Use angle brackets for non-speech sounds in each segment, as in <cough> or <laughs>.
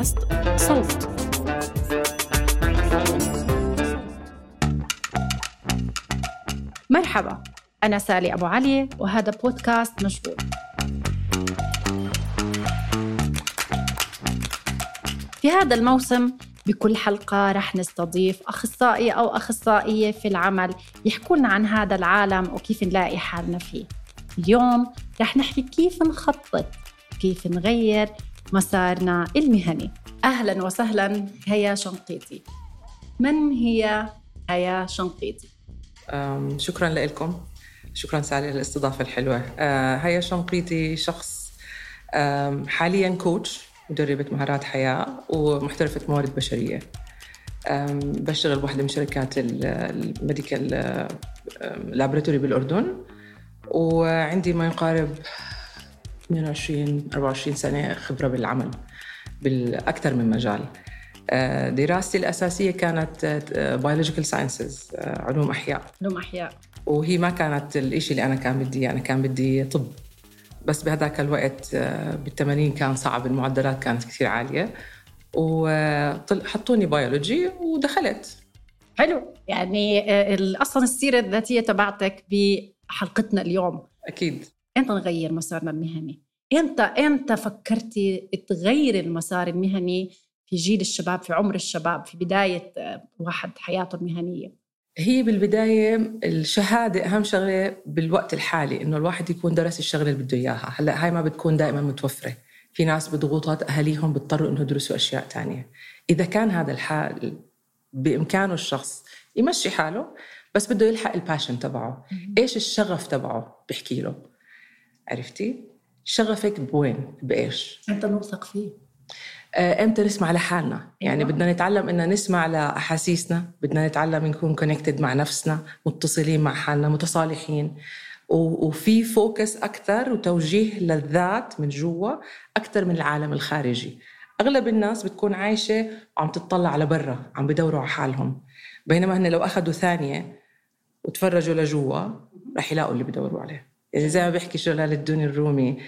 بودكاست صوت. مرحبا أنا سالي أبو علي وهذا بودكاست مشغول في هذا الموسم بكل حلقة رح نستضيف أخصائي أو أخصائية في العمل يحكوا لنا عن هذا العالم وكيف نلاقي حالنا فيه. اليوم رح نحكي كيف نخطط كيف نغير مسارنا المهني. أهلا وسهلا هيا شنقيطي من هي هيا شنقيطي؟ شكرا لكم شكرا سالي للاستضافة الحلوة. آه، هيا شنقيطي شخص حاليا كوتش مدربة مهارات حياة ومحترفة موارد بشرية. بشتغل بواحدة من شركات الميديكال laboratory بالأردن. وعندي ما يقارب 22 24 سنة خبرة بالعمل بالأكثر من مجال. آه، دراستي الأساسية كانت biological sciences آه، علوم أحياء. علوم أحياء. وهي ما كانت الإشي اللي أنا كان بدي أنا كان بدي طب. بس بهذاك الوقت آه، بالتمانين كان صعب المعدلات كانت كثير عالية. وحطوني بيولوجي ودخلت. حلو. يعني أصلا السيرة الذاتية تبعتك بحلقتنا اليوم. أكيد. إمتى نغير مسارنا المهني؟ إمتى إمتى فكرتي تغير المسار المهني في جيل الشباب في عمر الشباب في بداية آه، واحد حياته المهنية؟ هي بالبداية الشهادة أهم شغلة بالوقت الحالي إنه الواحد يكون درس الشغلة اللي بده إياها. هلأ هاي ما بتكون دائما متوفرة. في ناس بضغوطات أهاليهم بيضطروا إنه يدرسوا أشياء تانية. إذا كان هذا الحال بإمكانه الشخص يمشي حاله بس بده يلحق ال passion تبعه. إيش الشغف تبعه؟ بحكي له. عرفتي؟ شغفك بوين؟ بإيش؟ أنت نوثق فيه. آه، إمتى نسمع لحالنا؟ يعني أيوة. بدنا نتعلم ان نسمع لأحاسيسنا بدنا نتعلم نكون connected مع نفسنا متصلين مع حالنا متصالحين. وفي focus أكثر وتوجيه للذات من جوا أكثر من العالم الخارجي. أغلب الناس بتكون عايشة وعم تطلع على برا عم بدوروا على حالهم. بينما هن لو أخذوا ثانية وتفرجوا لجوا رح يلاقوا اللي بدوروا عليه. يعني زي ما بيحكي جلال الدين الرومي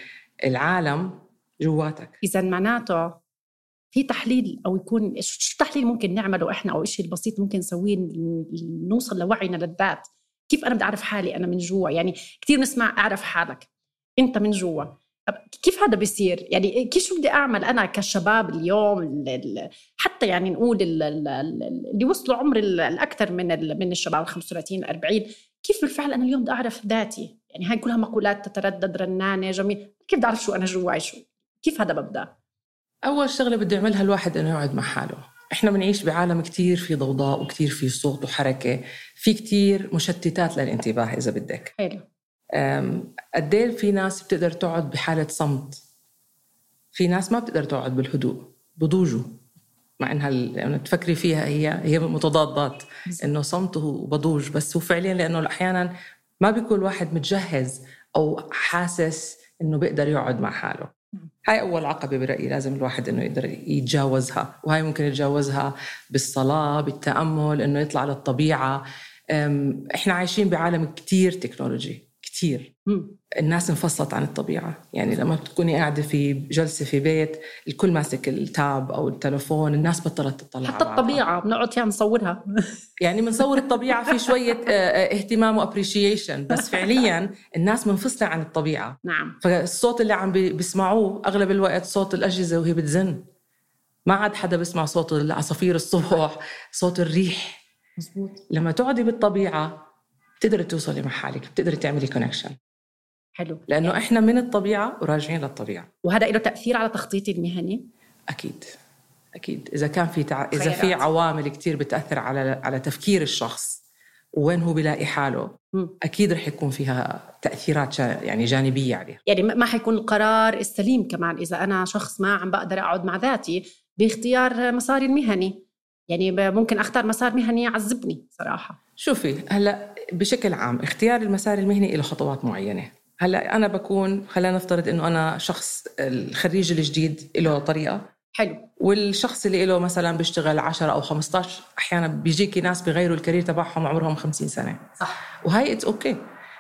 العالم جواتك. إذا معناته في تحليل أو يكون شو التحليل ممكن نعمله إحنا أو الشيء البسيط ممكن نسويه نوصل لوعينا للذات. كيف أنا بدي أعرف حالي أنا من جوا؟ يعني كثير نسمع أعرف حالك. أنت من جوا. كيف هذا بيصير؟ يعني كيف شو بدي أعمل أنا كشباب اليوم حتى يعني نقول اللي وصلوا عمر الأكثر من من الشباب 35 40 كيف بالفعل أنا اليوم بدي أعرف ذاتي؟ يعني هاي كلها مقولات تتردد رنانة جميل. كيف بدي أعرف شو أنا جواي شو؟ كيف هذا ببدأ؟ أول شغلة بده يعملها الواحد إنه يقعد مع حاله. إحنا بنعيش بعالم كتير في ضوضاء وكتير في صوت وحركة. في كتير مشتتات للانتباه إذا بدك. حلو. قد إيه في ناس بتقدر تقعد بحالة صمت؟ في ناس ما بتقدر تقعد بالهدوء بضوجوا مع إنها لما تفكري فيها هي هي متضادات. إنه صمت وبضوج بس هو فعليا لأنه أحيانا ما بيكون الواحد متجهز أو حاسس إنه بيقدر يقعد مع حاله. هاي أول عقبة برأيي لازم الواحد إنه يقدر يتجاوزها وهاي ممكن يتجاوزها بالصلاة بالتأمل إنه يطلع للطبيعة. إحنا عايشين بعالم كتير technology. كثير الناس انفصلت عن الطبيعة. يعني لما بتكوني قاعدة في جلسة في بيت الكل ماسك ال tab أو التلفون الناس بطلت تطلع حتى الطبيعة بنقعد فيها نصورها. <laughs> يعني بنصور الطبيعة في شوية آه، آه، اهتمام و appreciation بس فعليا الناس منفصلة عن الطبيعة. نعم. فالصوت اللي عم بيسمعوه أغلب الوقت صوت الأجهزة وهي بتزن. ما عاد حدا بيسمع صوت العصافير الصبح صوت الريح. مزبوط. لما تقعدي بالطبيعة بتقدري توصلي مع حالك بتقدري تعملي كونكشن حلو. لأنه يعني. إحنا من الطبيعة وراجعين للطبيعة. وهذا له تأثير على تخطيطي المهني؟ أكيد. أكيد. إذا كان في تع... إذا في عوامل كثير بتأثر على على تفكير الشخص وين هو بيلاقي حاله م. أكيد رح يكون فيها تأثيرات يعني جانبية عليه يعني ما حيكون القرار السليم كمان. إذا أنا شخص ما عم بقدر أقعد مع ذاتي باختيار مساري المهني. يعني ممكن أختار مسار مهني يعذبني صراحة. شوفي هلأ بشكل عام اختيار المسار المهني له خطوات معينة. هلأ أنا بكون خلينا نفترض إنه أنا شخص الخريج الجديد له طريقة. حلو. والشخص اللي له مثلا بيشتغل 10 أو 15 أحيانا بيجيكي ناس بغيروا ال career تبعهم عمرهم 50 سنة. صح. وهي it's okay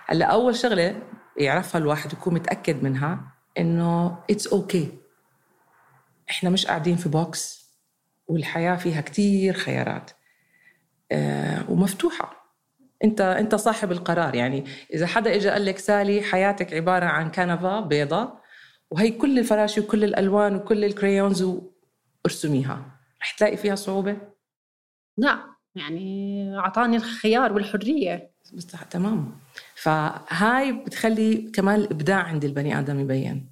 هلأ أول شغلة يعرفها الواحد يكون متأكد منها إنه it's okay إحنا مش قاعدين في box والحياة فيها كتير خيارات. آه ومفتوحة. انت انت صاحب القرار. يعني إذا حدا اجى قال لك سالي حياتك عبارة عن كنفه بيضاء وهي كل الفراشي وكل الألوان وكل ال crayons وارسميها. رح تلاقي فيها صعوبة؟ لا يعني أعطاني الخيار والحرية. بس تمام. فهاي بتخلي كمان الإبداع عند البني آدم يبين.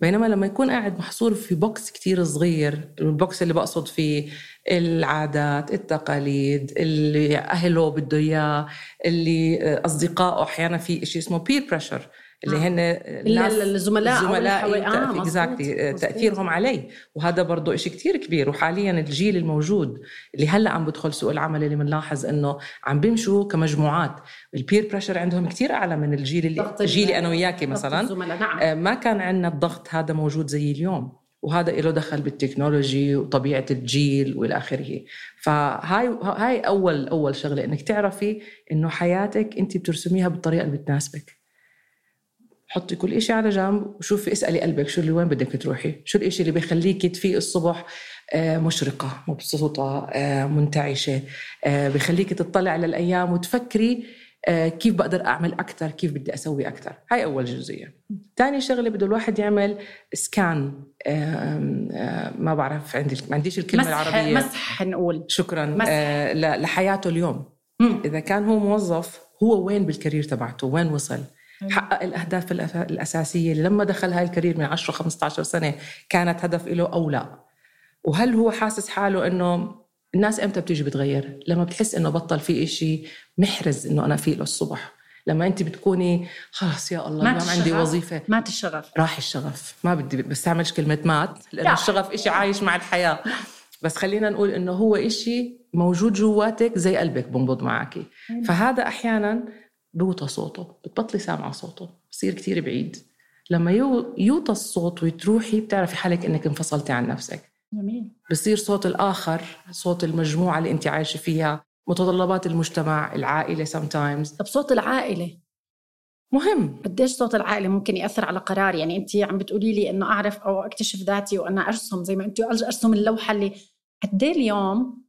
بينما لما يكون قاعد محصور في box كتير صغير ال box اللي بقصد فيه العادات التقاليد اللي أهله بده إياه اللي أصدقائه أحيانا في شيء اسمه peer pressure اللي آه. هن الناس الزملاء الزملاء آه exactly تأثيرهم علي. وهذا برضه شيء كتير كبير. وحاليا الجيل الموجود اللي هلأ عم بدخل سوق العمل اللي بنلاحظ إنه عم بيمشوا كمجموعات. ال peer pressure عندهم كتير أعلى من الجيل اللي جيلي أنا وياكي مثلا. نعم. آه ما كان عندنا الضغط هذا موجود زي اليوم. وهذا له دخل بال technology وطبيعة الجيل والى آخره. فهاي هاي أول أول شغلة إنك تعرفي إنه حياتك أنت بترسميها بالطريقة اللي بتناسبك. حطي كل شيء على جنب وشوفي اسألي قلبك شو اللي وين بدك تروحي؟ شو الإشي اللي بيخليكي تفيق الصبح؟ آه، مشرقة مبسوطة آه، منتعشة آه، بخليكي تطلع على الأيام وتفكري كيف بقدر أعمل أكثر كيف بدي أسوي أكثر هاي أول جزئية. ثاني شغلة بده الواحد يعمل سكان ما بعرف عندي ما عنديش الكلمة مسح العربية. مسح نقول. شكرا. مسح. لحياته اليوم. إذا كان هو موظف هو وين بالكارير تبعته؟ وين وصل؟ حقق الأهداف الأساسية اللي لما دخل هاي الكارير من 10 15 سنة كانت هدف له أو لا. وهل هو حاسس حاله إنه الناس إمتى بتيجي بتغير؟ لما بتحس إنه بطل في إشي محرز إنه أنا فيه له الصبح. لما انت بتكوني خلص يا الله اليوم عندي وظيفة. مات الشغف. راح الشغف. ما بدي بستعملش كلمة مات لأنه الشغف إشي عايش مع الحياة. بس خلينا نقول إنه هو إشي موجود جواتك زي قلبك بنبض معك فهذا أحيانا بوطى صوته بتبطلي سامعة صوته بصير كتير بعيد. لما يوطى الصوت وتروحي بتعرفي حالك إنك انفصلتي عن نفسك. جميل. بصير صوت الآخر صوت المجموعة اللي انت عايشة فيها متطلبات المجتمع العائلة sometimes. طب صوت العائلة؟ مهم. قديش صوت العائلة ممكن يأثر على قراري يعني انت عم بتقولي لي إنه أعرف أو أكتشف ذاتي وأنا أرسم زي ما انت أرسم اللوحة اللي قد اليوم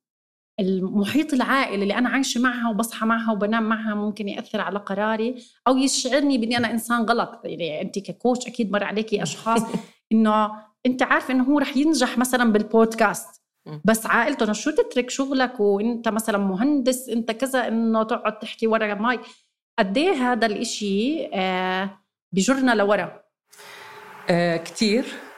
المحيط العائلي اللي أنا عايشة معها وبصحى معها وبنام معها ممكن يأثر على قراري أو يشعرني بإني أنا إنسان غلط. يعني انت ككوتش أكيد مر عليكي أشخاص <laughs> إنه أنت عارف إنه هو رح ينجح مثلا بالبودكاست بس عائلته شو تترك شغلك وإنت مثلا مهندس إنت كذا إنه تقعد تحكي ورا مايك قد إيه هذا الإشي آه بجرنا لورا؟ آه كتير. آه،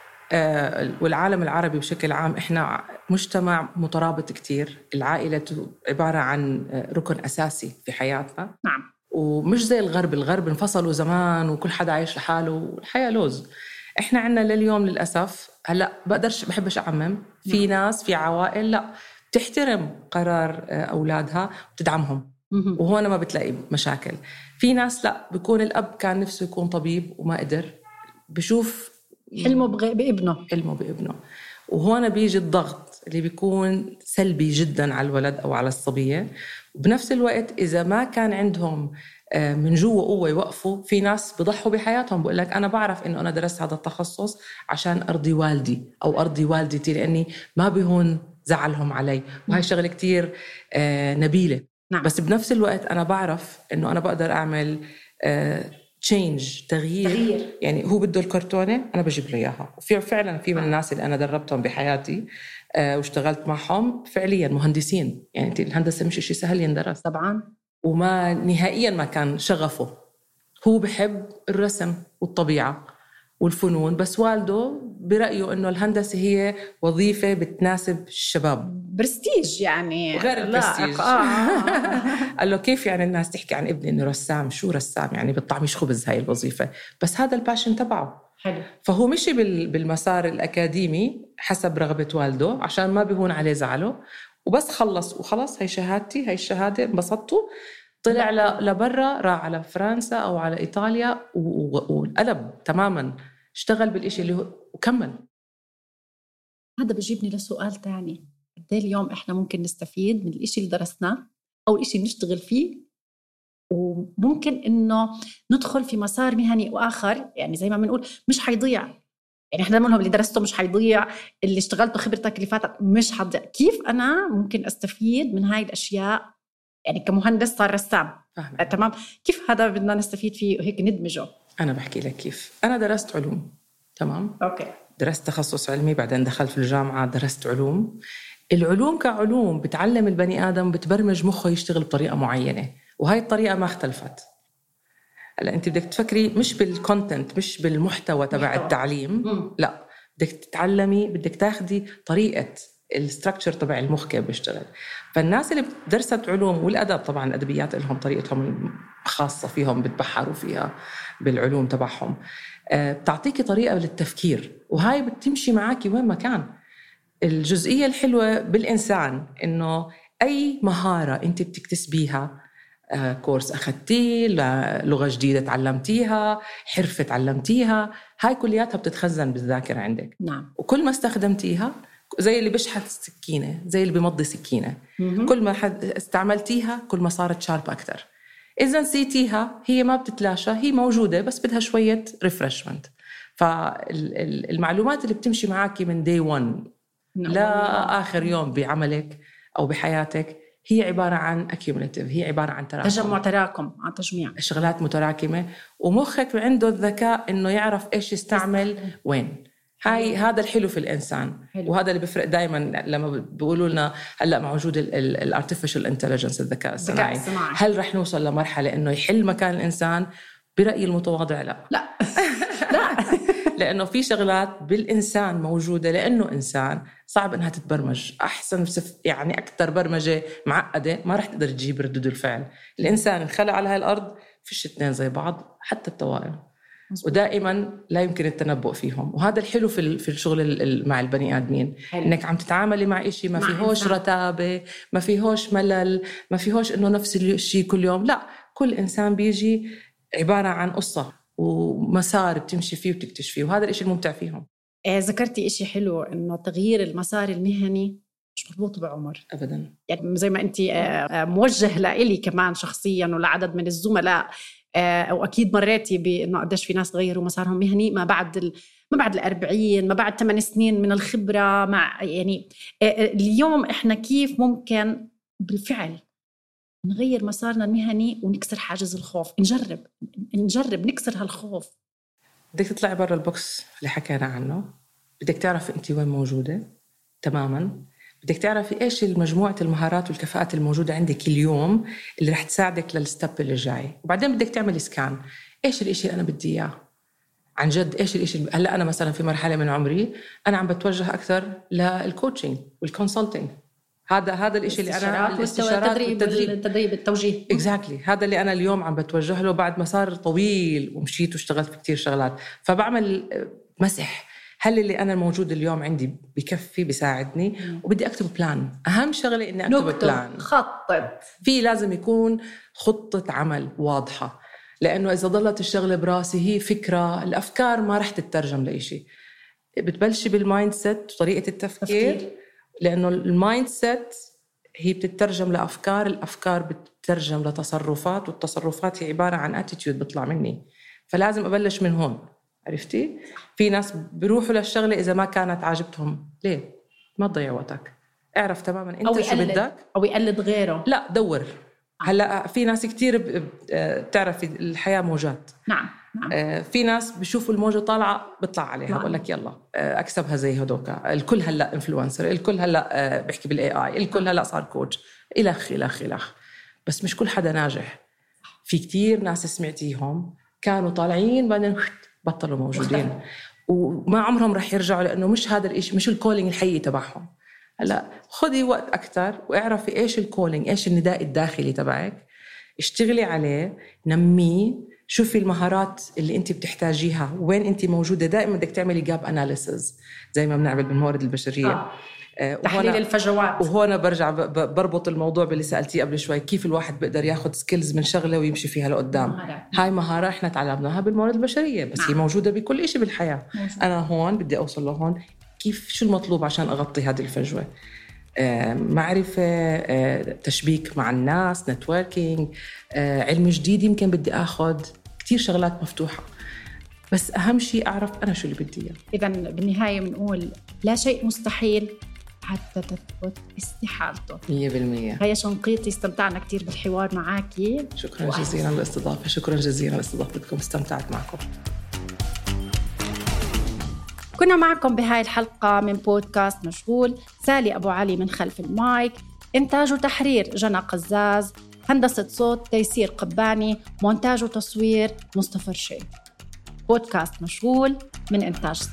والعالم العربي بشكل عام إحنا مجتمع مترابط كتير. العائلة عبارة عن آه، ركن أساسي في حياتنا. نعم. ومش زي الغرب. الغرب انفصلوا زمان وكل حدا عايش لحاله والحياة لوز. إحنا عندنا لليوم للأسف هلأ بقدرش بحبش أعمم. في نعم. ناس في عوائل لأ بتحترم قرار آه، أولادها وتدعمهم. وهون ما بتلاقي مشاكل. في ناس لأ بيكون الأب كان نفسه يكون طبيب وما قدر. بشوف حلمه بابنه. حلمه بابنه. وهون بيجي الضغط اللي بيكون سلبي جدا على الولد أو على الصبية. وبنفس الوقت إذا ما كان عندهم آه، من جوا قوة يوقفوا في ناس بضحوا بحياتهم بقول لك أنا بعرف إنه أنا درست هذا التخصص عشان أرضي والدي أو أرضي والدتي لأني ما بهون زعلهم علي. وهي شغلة كتير آه، نبيلة. نعم. بس بنفس الوقت أنا بعرف إنه أنا بقدر أعمل آه، تشينج تغيير. تغيير. يعني هو بده الكرتونة أنا بجيب له إياها. وفي فعلا في من الناس اللي أنا دربتهم بحياتي آه واشتغلت معهم فعليا مهندسين. يعني انت الهندسة مش شيء سهل يندرس. طبعا. وما نهائيا ما كان شغفه. هو بحب الرسم والطبيعة والفنون بس والده برأيه إنه الهندسة هي وظيفة بتناسب الشباب. برستيج يعني. غير البرستيج. آه. <laughs> قال له كيف يعني الناس تحكي عن ابني إنه رسام؟ شو رسام؟ يعني بيطعميش خبز هاي الوظيفة؟ بس هذا ال passion تبعه. حلو. فهو مشي بالمسار الأكاديمي حسب رغبة والده عشان ما بيهون عليه زعله. وبس خلص. وخلص هي شهادتي هي الشهادة انبسطتوا. طلع لبرا راح على فرنسا أو على إيطاليا وقلب تماما. اشتغل بالإشي اللي هو وكمل. هذا بجيبني لسؤال تاني. قد إيه اليوم إحنا ممكن نستفيد من الإشي اللي درسناه أو الإشي اللي نشتغل فيه؟ وممكن إنه ندخل في مسار مهني وآخر يعني زي ما بنقول مش حيضيع. يعني إحنا بنقول اللي درسته مش حيضيع اللي اشتغلته خبرتك اللي فاتت مش حتضيع. كيف أنا ممكن أستفيد من هاي الأشياء؟ يعني كمهندس صار رسام. تمام؟ كيف هذا بدنا نستفيد فيه؟ وهيك ندمجه. أنا بحكي لك كيف. أنا درست علوم. تمام؟ okay. درست تخصص علمي بعدين دخلت في الجامعة درست علوم. العلوم كعلوم بتعلم البني آدم بتبرمج مخه يشتغل بطريقة معينة وهي الطريقة ما اختلفت. هلأ أنت بدك تفكري مش بال content مش بالمحتوى تبع. التعليم مم. لا بدك تتعلمي بدك تاخدي طريقة ال structure تبع المخ كيف بيشتغل. فالناس اللي درست علوم والأدب طبعا الأدبيات لهم طريقتهم الخاصة فيهم بتبحروا فيها بالعلوم تبعهم. بتعطيكي طريقة للتفكير وهاي بتمشي معك وين ما كان. الجزئية الحلوة بالإنسان إنه أي مهارة انت بتكتسبيها آه، كورس اخذتيه لغة جديدة تعلمتيها حرفة تعلمتيها هاي كلياتها بتتخزن بالذاكرة عندك. نعم. وكل ما استخدمتيها زي اللي بيشحذ سكينه زي اللي بيمضي سكينة. مهم. كل ما حد استعملتيها كل ما صارت sharp أكثر اذا نسيتيها هي ما بتتلاشى هي موجودة بس بدها شوية refreshment فالمعلومات اللي بتمشي معك من day 1 نعم. لاخر يوم بعملك أو بحياتك هي عبارة عن accumulative هي عبارة عن تراكم. تجمع تراكم عن تجميع. شغلات متراكمة ومخك عنده الذكاء إنه يعرف إيش يستعمل. وين. هاي هذا الحلو في الإنسان. حلو. وهذا اللي بيفرق دائما لما بيقولوا لنا هلأ موجود ال artificial intelligence الذكاء الصناعي. هل رح نوصل لمرحلة إنه يحل مكان الإنسان؟ برأيي المتواضع لا. لا. <laughs> لا. لأنه في شغلات بالإنسان موجودة لأنه إنسان صعب إنها تتبرمج. أحسن يعني أكثر برمجة معقدة ما رح تقدر تجيب ردود الفعل. الإنسان انخلق على هاي الأرض فيش اثنين زي بعض حتى التوائم مزبوط. ودائما لا يمكن التنبؤ فيهم. وهذا الحلو في في الشغل ال- ال- مع البني آدمين. حلو. إنك عم تتعاملي مع إشي ما فيهوش. رتابة ما فيهوش ملل ما فيهوش إنه نفس الشيء كل يوم. لا كل إنسان بيجي عبارة عن قصة ومسار بتمشي فيه وبتكتشفيه وهذا الإشي الممتع فيهم. آه، ذكرتي إشي حلو إنه تغيير المسار المهني مش مربوط بعمر. ابدا. يعني زي ما أنت آه، آه، موجه لإلي كمان شخصيا ولعدد من الزملاء. واكيد مريتي بأنه قديش في ناس غيروا مسارهم مهني ما بعد ال... ما بعد الأربعين ما بعد ثمان سنين من الخبرة مع يعني آه، آه، اليوم إحنا كيف ممكن بالفعل نغير مسارنا المهني ونكسر حاجز الخوف؟ نجرب نجرب نكسر هالخوف. بدك تطلعي برا البوكس اللي حكينا عنه. بدك تعرفي انت وين موجودة تماما. بدك تعرفي إيش مجموعه المهارات والكفاءات الموجودة عندك اليوم اللي رح تساعدك لل step اللي جاي؟ وبعدين بدك تعملي scan. إيش الإشي اللي أنا بدي إياه؟ عن جد إيش اللي- هلأ أنا مثلا في مرحلة من عمري أنا عم بتوجه أكثر لل coaching وال consulting هذا هذا الإشي اللي أنا الاستشارات والتدريب. التدريب التوجيه. exactly exactly. هذا اللي أنا اليوم عم بتوجه له بعد مسار طويل ومشيت واشتغلت في كتير شغلات. فبعمل مسح. هل اللي أنا الموجود اليوم عندي بكفي بيساعدني وبدي أكتب plan أهم شغلة إني أكتب بلان نكتب خطط. في لازم يكون خطة عمل واضحة لأنه إذا ضلت الشغلة براسي هي فكرة الأفكار ما رح تترجم لإشي بتبلشي بال mindset وطريقة التفكير تفكير. لأنه ال mindset هي بتترجم لأفكار الأفكار بتترجم لتصرفات والتصرفات هي عبارة عن attitude بيطلع مني. فلازم أبلش من هون. عرفتي؟ في ناس بيروحوا للشغلة إذا ما كانت عاجبتهم. ليه؟ ما تضيع وقتك. اعرف تماما. أنت أو شو يقلد. بدك؟ أو يقلد غيره. لا دور. هلأ في ناس كثير بتعرفي الحياة موجات. نعم نعم. آه، في ناس بشوفوا الموجة طالعة بيطلع عليها. نعم. بقول لك يلا آه، أكسبها زي هدوكا. الكل هلأ influencer الكل هلأ آه، بيحكي بال AI الكل هلأ صار coach الخ الخ الخ بس مش كل حدا ناجح. في كتير ناس سمعتيهم كانوا طالعين بعدين بطلوا موجودين. وما عمرهم رح يرجعوا لأنه مش هذا الشيء مش ال calling الحقيقي تبعهم. هلا خذي وقت أكثر واعرفي إيش ال calling إيش النداء الداخلي تبعك. اشتغلي عليه نميه شوفي المهارات اللي انت بتحتاجيها وين انت موجودة. دائما بدك تعملي gap analysis زي ما بنعمل بالموارد البشرية. آه. آه، تحليل وهنا- الفجوات وهون برجع بربط الموضوع باللي سألتيه قبل شوي كيف الواحد بيقدر ياخذ skills من شغلة ويمشي فيها لقدام؟ مهارات. هاي مهاره إحنا تعلمناها بالموارد البشرية بس هي نعم. موجودة بكل شيء بالحياة. أنا هون بدي أوصل لهون كيف شو المطلوب عشان أغطي هذه الفجوة؟ آه، معرفة آه، تشبيك مع الناس نتوركينج علم جديد يمكن بدي أخذ كتير شغلات مفتوحة. بس أهم شيء أعرف أنا شو اللي بدي إياه. اذا بالنهاية بنقول لا شيء مستحيل. حتى تثبت استحالته. 100% هيا شنقيطي استمتعنا كثير بالحوار معك شكرا جزيلا للاستضافه شكرا جزيلا لاستضافتكم استمتعت معكم. كنا معكم بهاي الحلقة من بودكاست مشغول. سالي أبو علي من خلف المايك. إنتاج وتحرير جنى قزاز. هندسة صوت تيسير قباني. مونتاج وتصوير مصطفى رشيد. بودكاست مشغول من إنتاج صوت.